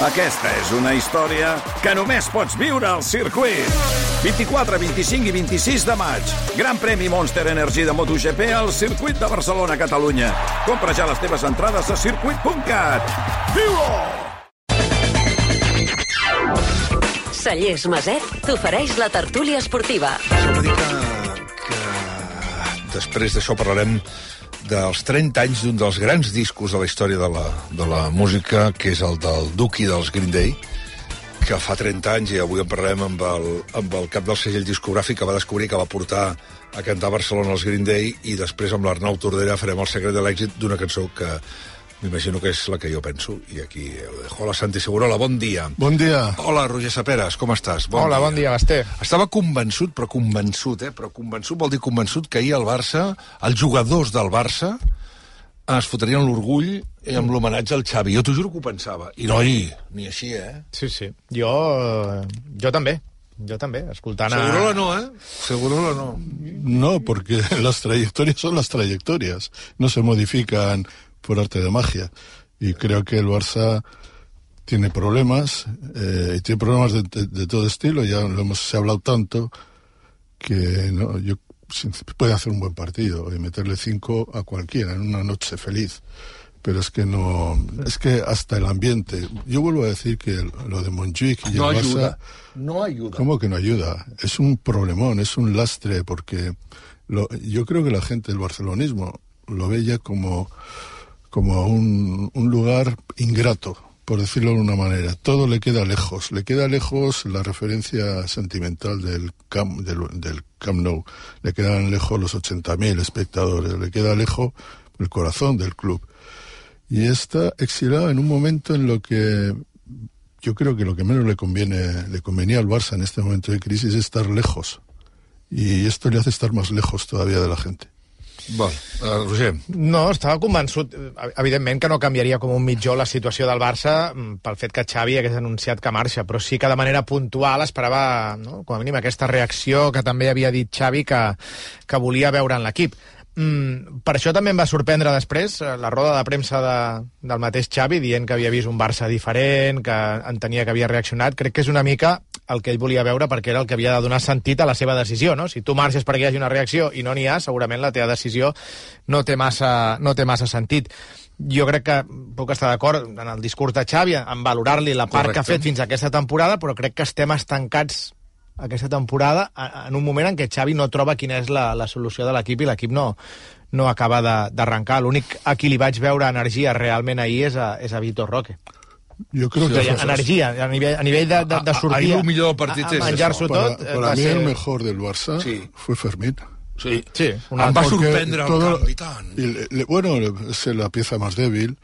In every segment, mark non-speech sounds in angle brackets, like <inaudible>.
Aquesta és una història que només pots viure al circuit. 24, 25 i 26 de maig. Gran premi Monster Energy de MotoGP al circuit de Barcelona, Catalunya. Compra ja les teves entrades a circuit.cat. Viu-ho! Cellers Maset t'ofereix la tertúlia esportiva. Dir que, que després d'això parlarem dels 30 anys d'un dels grans discos de la història de la, de la música, que és el del Duki dels Green Day, que fa 30 anys, i avui en parlarem amb el, amb el cap del segell discogràfic que va descobrir que va portar a cantar a Barcelona els Green Day, i després amb l'Arnau Tordera farem el secret de l'èxit d'una cançó que m'imagino que és la que jo penso, i aquí ho dejo. Hola, Santi Segurola, bon dia. Bon dia. Hola, Roger Saperes, com estàs? Hola, bon dia, Basté. Estava convençut, però convençut, eh? Però convençut vol dir convençut que ahir el Barça, els jugadors del Barça, es fotrien l'orgull eh, amb l'homenatge al Xavi. Jo t'ho juro que ho pensava. I no, ni, ni així, eh? Sí, sí. Jo, jo també. Jo també, escoltant a... Segurola no, ¿eh? Segurola no. No, porque las trayectorias son las trayectorias. No se modifican por arte de magia. Y creo que el Barça tiene problemas, eh, y tiene problemas de, de, de, todo estilo, ya lo hemos se ha hablado tanto, que no, yo puede hacer un buen partido y meterle cinco a cualquiera en una noche feliz. Pero es que no, es que hasta el ambiente. Yo vuelvo a decir que lo de Montjuic y no el ayuda, Barça, no ayuda. ¿Cómo que no ayuda? Es un problemón, es un lastre, porque lo, yo creo que la gente del barcelonismo lo ve ya como como un, un, lugar ingrato, por decirlo de una manera. Todo le queda lejos. Le queda lejos la referencia sentimental del Camp, del, del Nou. Le quedan lejos los 80.000 espectadores. Le queda lejos el corazón del club. Y está exilado en un momento en lo que yo creo que lo que menos le conviene, le convenía al Barça en este momento de crisis es estar lejos. Y esto le hace estar más lejos todavía de la gente. Val. Uh, Roger. No, estava convençut, evidentment, que no canviaria com un mitjó la situació del Barça pel fet que Xavi hagués anunciat que marxa, però sí que de manera puntual esperava, no, com a mínim, aquesta reacció que també havia dit Xavi que, que volia veure en l'equip. Mm, per això també em va sorprendre després la roda de premsa de, del mateix Xavi dient que havia vist un Barça diferent, que entenia que havia reaccionat. Crec que és una mica el que ell volia veure perquè era el que havia de donar sentit a la seva decisió, no? Si tu marxes perquè hi hagi una reacció i no n'hi ha, segurament la teva decisió no té massa, no té massa sentit. Jo crec que puc estar d'acord en el discurs de Xavi, en valorar-li la part Correcte. que ha fet fins a aquesta temporada, però crec que estem estancats aquesta temporada en un moment en què Xavi no troba quina és la, la solució de l'equip i l'equip no, no acaba d'arrencar. L'únic a qui li vaig veure energia realment ahir és a, és a Vitor Roque. Yo creo Sí, que o sigui, energia, a nivell, a nivell de, de, de sortir Ahir el millor del a, partit a és menjar-s'ho tot eh, para va mí ser... el mejor del Barça Sí. fue Fermín. Sí. Sí, Em una... va Porque sorprendre el todo- i tant. y le- le- bueno, es la pieza más débil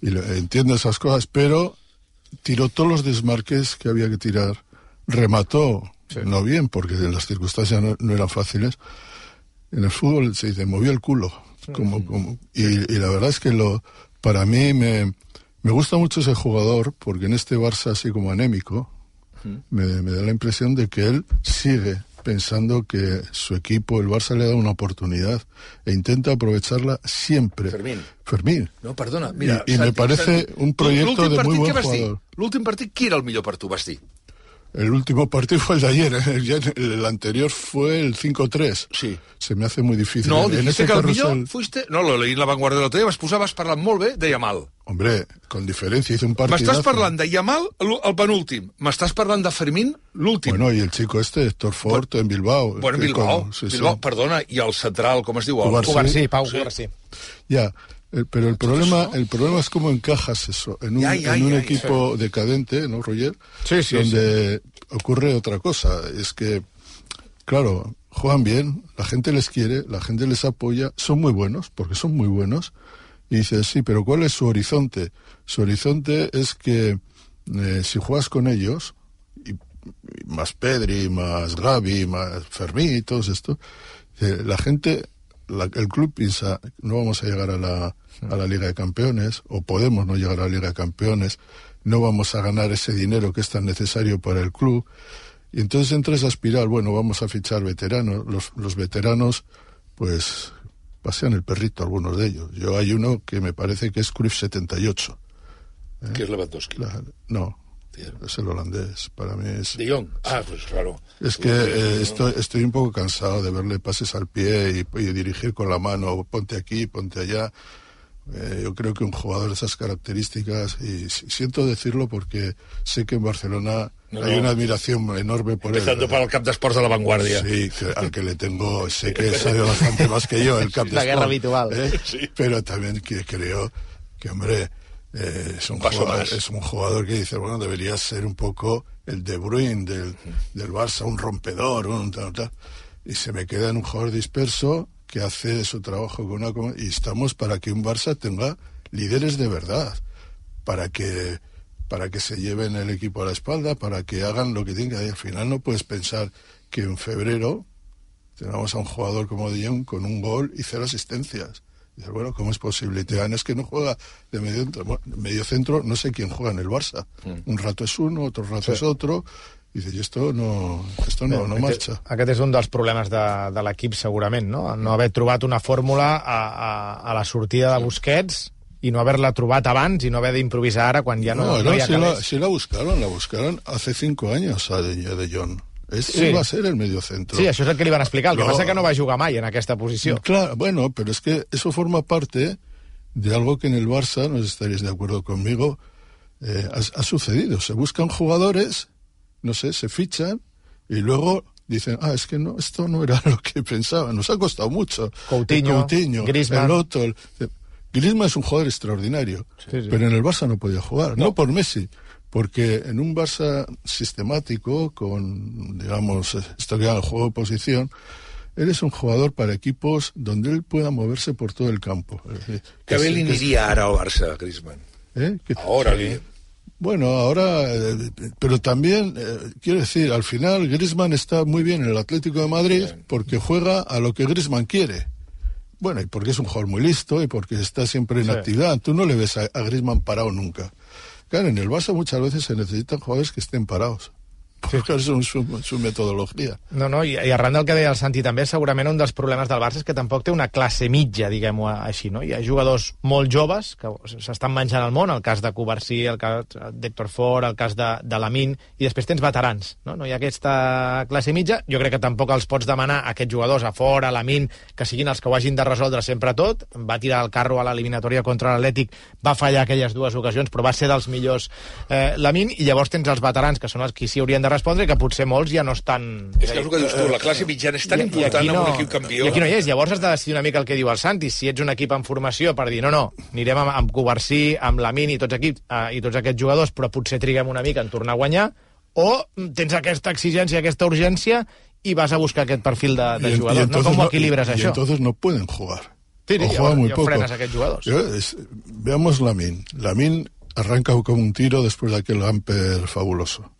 y le- entiende esas cosas, pero tiró todos los desmarques que había que tirar, remató, no bien, porque las circunstancias no, no eran fáciles. En el fútbol se dice, movió el culo. Como, como, y, y la verdad es que lo, para mí me, me gusta mucho ese jugador, porque en este Barça así como anémico, me, me da la impresión de que él sigue pensando que su equipo, el Barça, le da una oportunidad e intenta aprovecharla siempre. Fermín. Fermín. No, perdona, mira... I- i me Santi, parece Santi, un l'últim de vas dir? jugador. L'últim partit, qui era el millor per tu, vas dir? El último partido fue el de ayer, ¿eh? El, el anterior fue el 5-3. Sí. Se me hace muy difícil. No, en dijiste que el carrusel, millor fuiste... No, lo leí en la Vanguardia l'altre dia, vas posar, vas parlar molt bé de Yamal. Hombre, con diferencia hizo un partido. M'estàs parlant de Yamal, el, penúltim. M'estàs parlant de Fermín, l'últim. Bueno, y el chico este, Héctor Fort, en Bilbao. Bueno, que Bilbao, con- sí, sí. Bilbao, perdona, i el central, com es diu? El... Cubarsí, Pau Sí. Cubarsí. Ya, eh, pero el problema, el problema es cómo encajas eso en un, Ya, ya, en un ya, equipo decadente, ¿no, Roger? Sí, sí, Donde ocurre otra cosa. Es que, claro, juegan bien, la gente les quiere, la gente les apoya, son muy buenos, porque son muy buenos. Y dices, sí, pero ¿cuál es su horizonte? Su horizonte es que eh, si juegas con ellos, y, y más Pedri, más Gaby, más Fermín y todos estos, eh, la gente, la- el club piensa, no vamos a llegar a la, a la Liga de Campeones, o podemos no llegar a la Liga de Campeones, no vamos a ganar ese dinero que es tan necesario para el club. Y entonces entra esa espiral, bueno, vamos a fichar veteranos. Los, los veteranos, pues, pasean el perrito algunos de ellos. Yo hay uno que me parece que es Cruyff 78. Que es Lewandowski. La- no, es el holandés. Para mí es... De Jong. Ah, pues claro. Es que eh, estoy, estoy un poco cansado de verle pases al pie y, y dirigir con la mano, ponte aquí, ponte allá. Eh, yo creo que un jugador de esas características, y si- siento decirlo porque sé que en Barcelona No, hay una admiración enorme por Empezando él. para el camp d'esports de la Vanguardia. Sí, que- al que le tengo, sé que <laughs> sabe bastante más que yo el cap de La guerra habitual. ¿eh? Sí. Pero también que creo que, hombre, eh, es, un jugador, es un jugador que dice, bueno, debería ser un poco el De Bruyne del, del Barça, un rompedor, un tal, tal. Y se me queda en un jugador disperso que hace su trabajo con una... Y estamos para que un Barça tenga líderes de verdad, para que para que se lleven el equipo a la espalda, para que hagan lo que tienen que hacer. Al final no puedes pensar que en febrero tenemos a un jugador como De Jong con un gol y cero asistencias. Dices, bueno, ¿cómo es posible? Y te dan, es que no juega de medio centro. Bueno, medio centro, no sé quién juega en el Barça. Un rato es uno, otro rato es otro. Y dices, y esto no, esto no, no marcha. Aquest és un dels problemes de, de l'equip, segurament, no? No haver trobat una fórmula a, a, a la sortida de Busquets i no haver-la trobat abans i no haver d'improvisar ara quan ja no, no, no, hi ha si, la, si la buscaron, la buscaron hace cinco años a De, de Jong. Es, Sí. Él va a ser el medio centro. Sí, això és el que li van explicar. El que No. passa que no va jugar mai en aquesta posició. Claro, bueno, pero es que eso forma parte de algo que en el Barça, no sé si estaréis de acuerdo conmigo, eh, ha, ha sucedido. Se buscan jugadores, no sé, se fichan y luego dicen, ah, es que no, esto no era <laughs> lo que pensaba. Nos ha costado mucho. Coutinho, El Coutinho, Griezmann. el otro. el- Griezmann es un jugador extraordinario, Sí, sí. pero en el Barça no podía jugar, no. por Messi, porque en un Barça sistemático, con, digamos, esto que el juego de posición, él es un jugador para equipos donde él pueda moverse por todo el campo. Es- aniria ara al Barça, Griezmann. ¿eh? Ahora. Bueno, ahora, eh, pero también, eh, quiero decir, al final Griezmann está muy bien en el Atlético de Madrid porque juega a lo que Griezmann quiere. Bueno, y porque es un jugador muy listo y porque está siempre en Sí. actividad. Tú no le ves a, a Griezmann parado nunca. Claro, en el Barça muchas veces se necesitan jugadores que estén parados. Porque es su, su, su metodología. No, no, i, i arran del que deia el Santi també, segurament un dels problemes del Barça és que tampoc té una classe mitja, diguem-ho així, no? Hi ha jugadors molt joves que s'estan menjant el món, el cas de Covarsí, el cas d'Héctor Ford, el cas de, de Lamin, i després tens veterans, no? No hi ha aquesta classe mitja. Jo crec que tampoc els pots demanar a aquests jugadors, a Ford, a Lamin, que siguin els que ho hagin de resoldre sempre tot. Va tirar el carro a l'eliminatòria contra l'Atlètic, va fallar aquelles dues ocasions, però va ser dels millors eh, Lamin, i llavors tens els veterans, que són els que s'hi haurien de respondre, i que potser molts ja no estan... És que és el que dius tu, la classe mitjana és tan I- i important aquí en un equip campió. I aquí no hi és. Llavors has de decidir una mica el que diu el Santi. Si ets un equip en formació per dir no, no, anirem amb, amb Covarsí, amb Lamin i tots, equips, eh, i tots aquests jugadors, però potser triguem una mica en tornar a guanyar, o tens aquesta exigència, aquesta urgència, i vas a buscar aquest perfil de, de Y en- y jugador. No, com ho no- equilibres, y això? entonces no pueden jugar. Sí, o juegan muy poco. frenas a aquellos jugadores. Yo, es- veamos Lamin. Lamin arranca como un tiro después de aquel Gamper fabuloso.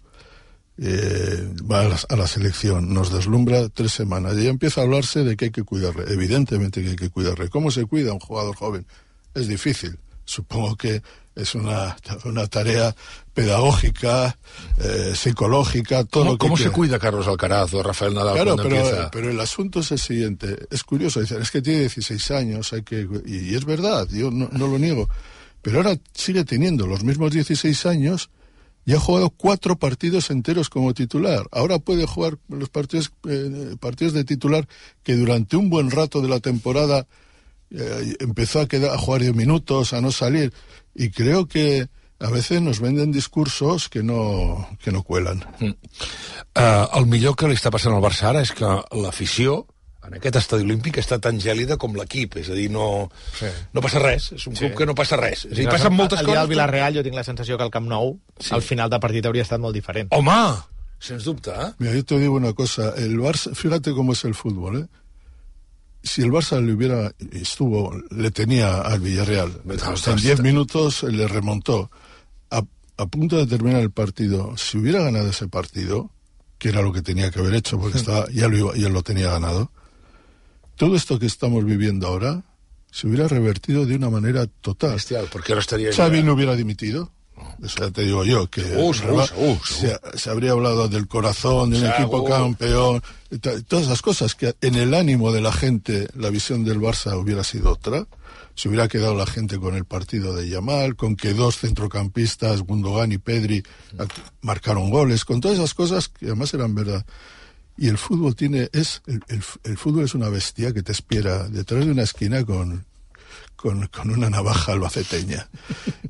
Eh, va a la, a la selección, nos deslumbra tres semanas y ya empieza a hablarse de que hay que cuidarle. Evidentemente que hay que cuidarle. ¿Cómo se cuida un jugador joven? Es difícil. Supongo que es una, una tarea pedagógica, eh, psicológica, todo ¿Cómo, lo que cómo se cuida Carlos Alcaraz o Rafael Nadal Claro, cuando pero, empieza? pero el asunto es el siguiente. Es curioso, dicen, es que tiene 16 años, hay que y, y es verdad, yo no, no lo niego. Pero ahora sigue teniendo los mismos 16 años y ha jugado cuatro partidos enteros como titular. Ahora puede jugar los partidos, eh, partidos de titular que durante un buen rato de la temporada eh, empezó a, quedar, a jugar 10 minutos, a no salir. Y creo que a veces nos venden discursos que no, que no cuelan. Uh, el millor que li està passant al Barça ara és que l'afició en aquest estadi olímpic està tan gèlida com l'equip, és a dir, no, Sí. no passa res, és un Sí. club que no passa res. És a dir, El passen moltes el dia coses... del Villarreal jo tinc la sensació que el Camp Nou, Sí. al final de partit hauria estat molt diferent. Home, sens dubte, eh? Mira, yo te digo una cosa, el Barça, fíjate cómo es el fútbol, ¿eh? Si el Barça le hubiera, estuvo, le tenía al Villarreal, en 10 minutos le remontó, a, a punto de terminar el partido, si hubiera ganado ese partido, que era lo que tenía que haber hecho, porque estaba, ya, lo iba- ya lo tenía ganado, todo esto que estamos viviendo ahora se hubiera revertido de una manera total. Bestial, perquè no estaria... Xavi no hubiera dimitido, Eso ya te digo yo, que seguro, se, se habría hablado del corazón, de un Seguro. equipo campeón, y ta- todas esas cosas que en el ánimo de la gente la visión del Barça hubiera sido otra. Se hubiera quedado la gente con el partido de Yamal, con que dos centrocampistas, Gundogan y Pedri, act- marcaron goles, con todas esas cosas que además eran verdad. Y el fútbol tiene, es, el, el- el fútbol es una bestia que te espera detrás de una esquina con, con, con una navaja albaceteña.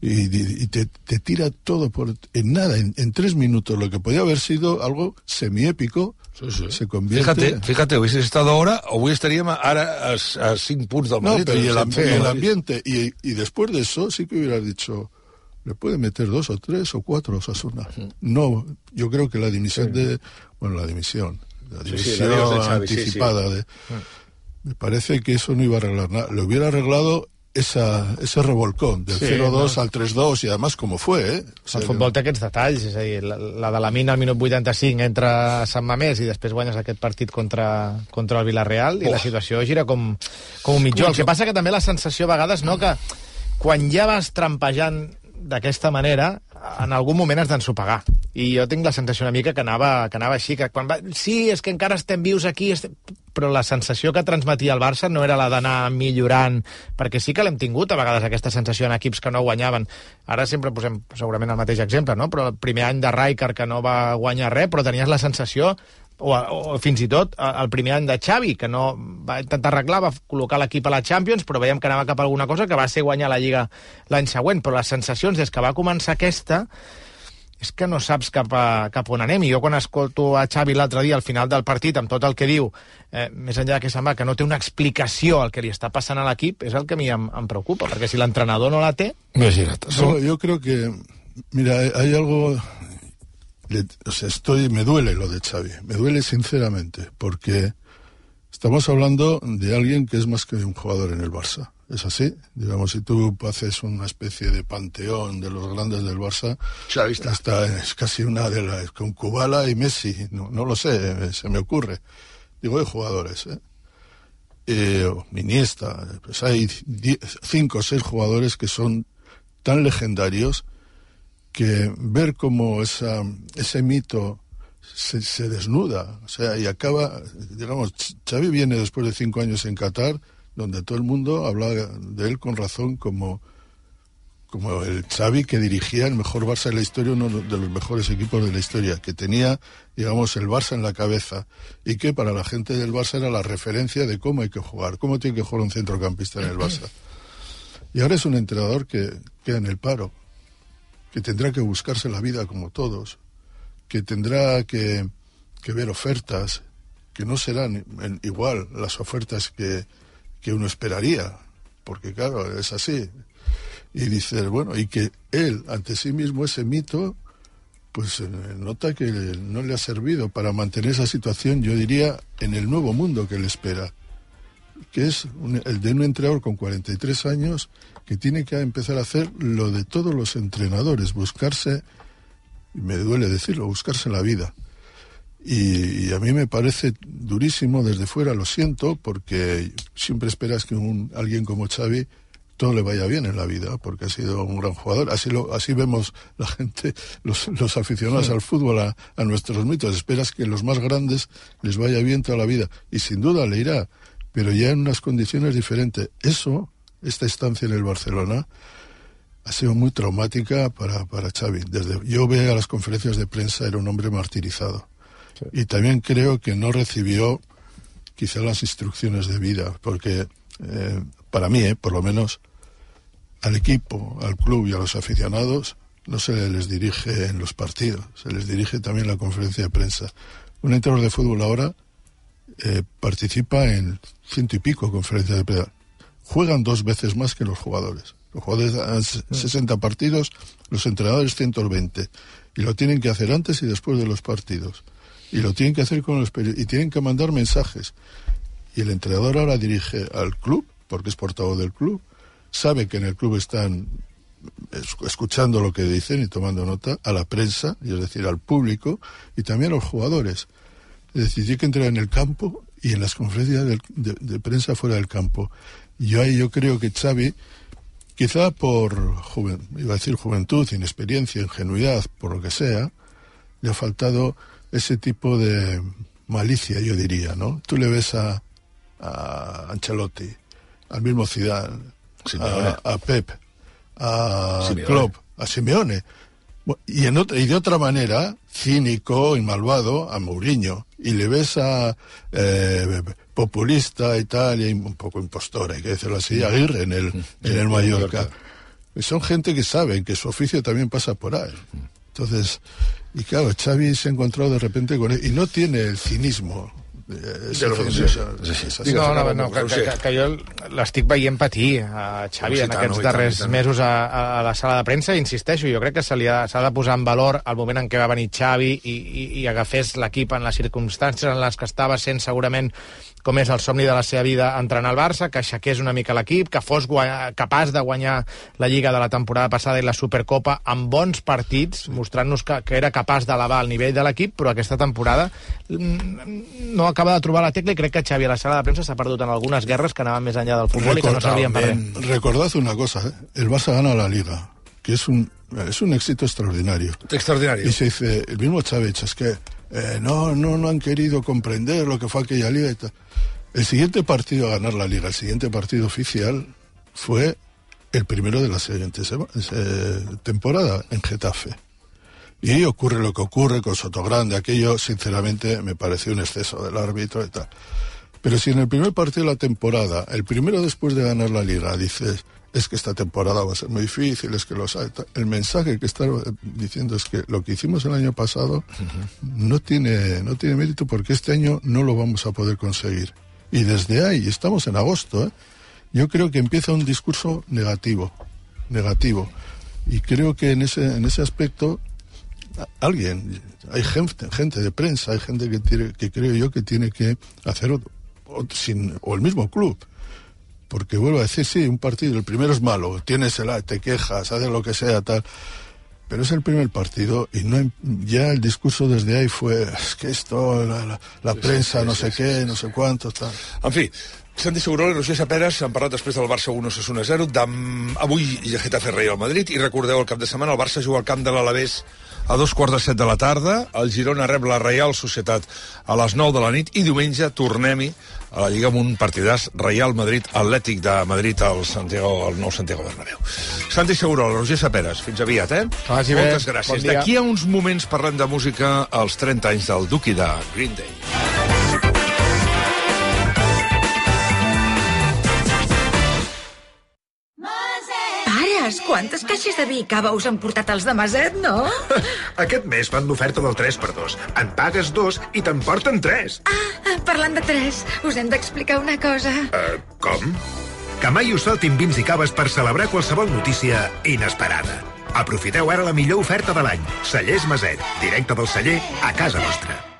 Y, y- te, te tira todo por, en nada, en, en tres minutos, lo que podía haber sido algo semiépico, se convierte... Fíjate, fíjate, hubieses estado ahora, avui estaríem ara a, a 5 punts del No, Madrid. pero y el, a amb- el ambiente, y, y después de eso sí que hubieras dicho, le puede meter dos o tres o cuatro Osasuna. No, yo creo que la dimisión de, bueno, la dimisión, la sí, la Xavi, sí, sí. anticipada de, me parece que eso no iba a arreglar nada. Le hubiera arreglado esa, ese revolcón del Sí, 0-2 no. al 3-2 y además como fue, ¿eh? O sea, El futbol té aquests detalls, és a dir, la, la de la mina al minut 85 entra a Sant Mamés i després guanyes aquest partit contra, contra el Villarreal i la situació gira com, com un mitjó. El que passa que també la sensació a vegades, no?, que quan ja vas trampejant d'aquesta manera, en algun moment has d'ensopegar. I jo tinc la sensació una mica que anava, que anava així, que quan va... Sí, és que encara estem vius aquí, estem... però la sensació que transmetia el Barça no era la d'anar millorant, perquè sí que l'hem tingut a vegades aquesta sensació en equips que no guanyaven. Ara sempre posem segurament el mateix exemple, no? però el primer any de Rijkaard que no va guanyar res, però tenies la sensació o, o fins i tot el primer any de Xavi, que no va intentar arreglar, va col·locar l'equip a la Champions, però veiem que anava cap a alguna cosa que va ser guanyar la Lliga l'any següent. Però les sensacions des que va començar aquesta és que no saps cap a, cap on anem. I jo quan escolto a Xavi l'altre dia al final del partit amb tot el que diu, eh, més enllà que sembla que no té una explicació al que li està passant a l'equip, és el que a mi em, em preocupa, perquè si l'entrenador no la té... Imagina't. No, yo creo que, mira, hay, algo, o sea, estoy, me duele lo de Xavi, me duele sinceramente, porque estamos hablando de alguien que es más que un jugador en el Barça. Es así, digamos, si tú haces una especie de panteón de los grandes del Barça, está. está- es casi una de las, con Kubala y Messi, no, no lo sé, se me ocurre. Digo, de jugadores, ¿eh? eh, o Iniesta, pues hay cinco o seis jugadores que son tan legendarios que ver cómo esa, ese mito se, se desnuda, o sea, y acaba, digamos, Xavi viene después de cinco años en Qatar, donde todo el mundo habla de él con razón como, como el Xavi que dirigía el mejor Barça de la historia, uno de los mejores equipos de la historia, que tenía, digamos, el Barça en la cabeza y que para la gente del Barça era la referencia de cómo hay que jugar, cómo tiene que jugar un centrocampista en el <clears throat> Barça. Y ahora es un entrenador que queda en el paro, que tendrá que buscarse la vida como todos, que tendrá que, que ver ofertas, que no serán igual las ofertas que, que uno esperaría, porque claro, es así. Y dices, bueno, y que él, ante sí mismo, ese mito, pues eh, nota que no le ha servido para mantener esa situación, yo diría, en el nuevo mundo que le espera, que es el de un entrenador con 43 años que tiene que empezar a hacer lo de todos los entrenadores, buscarse, y me duele decirlo, buscarse la vida. Y, y a mí me parece durísimo desde fuera, lo siento, porque siempre esperas que un, alguien como Xavi todo le vaya bien en la vida, porque ha sido un gran jugador. Así lo, así vemos la gente, los, los aficionados al fútbol, a, a nuestros mitos. Esperas que los más grandes les vaya bien toda la vida. Y sin duda le irá, pero ya en unas condiciones diferentes. Eso, esta estancia en el Barcelona, ha sido muy traumática para, para Xavi. Desde, yo veo a las conferencias de prensa, era un hombre martirizado. Y también creo que no recibió quizá las instrucciones de vida, porque eh, para mí, eh, por lo menos, al equipo, al club y a los aficionados no se les dirige en los partidos, se les dirige también en la conferencia de prensa. Un entrenador de fútbol ahora eh, participa en ciento y pico conferencias de prensa. Juegan dos veces más que los jugadores. Los jugadores dan 60 partidos, los entrenadores 120. Y lo tienen que hacer antes y después de los partidos. Y lo tienen que hacer con los y tienen que mandar mensajes. Y el entrenador ahora dirige al club, porque es portavoz del club, sabe que en el club están es- escuchando lo que dicen y tomando nota, a la prensa, y es decir, al público, y también a los jugadores. Es decir, tiene que entrar en el campo y en las conferencias de, de prensa fuera del campo. Y yo ahí yo creo que Xavi, quizá por, juven- iba a decir juventud, inexperiencia, ingenuidad, por lo que sea, le ha faltado ese tipo de malicia, yo diría, ¿no? Tú le ves a, a Ancelotti, al mismo Zidane, a, a Pep, a Simeone. Klopp, a Simeone. Y, en otra, y de otra manera, cínico y malvado, a Mourinho. Y le ves a eh, populista y tal, y un poco impostor, hay que decirlo así, a Aguirre en el, en el Mallorca. Son gente que saben que su oficio también pasa por ahí. Entonces, y claro, Xavi se ha encontrado de repente con él, y no tiene el cinismo. ese lo que cinismo, sí, sí. No, no, no, que, que, que, jo l'estic veient patir a Xavi en aquests darrers mesos a, a, a la sala de premsa. Insisteixo, jo crec que se li ha- s'ha de posar en valor el moment en què va venir Xavi i, i, i agafés l'equip en les circumstàncies en les que estava sent segurament com és el somni de la seva vida entrenar al Barça, que aixequés una mica l'equip, que fos capaç de guanyar la Lliga de la temporada passada i la Supercopa amb bons partits, mostrant-nos que, que era capaç d'elevar el nivell de l'equip, però aquesta temporada mm, no acaba de trobar la tecla i crec que Xavi a la sala de premsa s'ha perdut en algunes guerres que anaven més enllà del futbol i que no servien per res. Recordad una cosa, ¿eh? el Barça gana la Liga, que es un, es un éxito extraordinario. Extraordinario. Y se dice, el mismo Chávez, es que eh, no, no, no han querido comprender lo que fue aquella liga y tal. El siguiente partido a ganar la liga, el siguiente partido oficial, fue el primero de la siguiente temporada en Getafe. Y ocurre lo que ocurre con Sotogrande. Aquello, sinceramente, me pareció un exceso del árbitro y tal. Pero si en el primer partido de la temporada, el primero después de ganar la liga, dices, es que esta temporada va a ser muy difícil, es que los el mensaje que está diciendo es que lo que hicimos el año pasado no tiene no tiene mérito porque este año no lo vamos a poder conseguir. Y desde ahí, estamos en agosto, ¿eh? yo creo que empieza un discurso negativo, negativo. Y creo que en ese en ese aspecto alguien, hay gente, gente de prensa, hay gente que tiene, que creo yo que tiene que hacer otro, otro- sin, o el mismo club. Porque vuelvo a decir, sí, un partido, el primero es malo, tienes el, te quejas, haces lo que sea, tal. Pero es el primer partido y no ya el discurso desde ahí fue, es que esto, la, la- la prensa, no sé qué, no sé cuánto, tal. En fi, Santi Segurola i Roger Saperes han parlat després del Barça 1 Osasuna 0 d'am- avui Getafe Real Madrid. I recordeu el cap de setmana el Barça juga al camp de l'Alavés a dos quarts de set de la tarda. El Girona rep la Reial Societat a les 9 de la nit. I diumenge tornem-hi a la Lliga amb un partidàs Real Madrid Atlètic de Madrid al, Santiago, al nou Santiago Bernabéu Santi Segurola, Roger Saperes, fins aviat eh? Que vagi bé. Moltes gràcies Bon. D'aquí a uns moments parlem de música als 30 anys del Duki de Green Day quantes caixes de vi i cava us han portat els de Maset, no? <laughs> Aquest mes fan l'oferta del 3x2. En pagues dos i te'n porten 3. Ah, parlant de tres, us hem d'explicar una cosa. Uh, com? Que mai us saltin vins i caves per celebrar qualsevol notícia inesperada. Aprofiteu ara la millor oferta de l'any. Cellers Maset, directe del celler a casa vostra.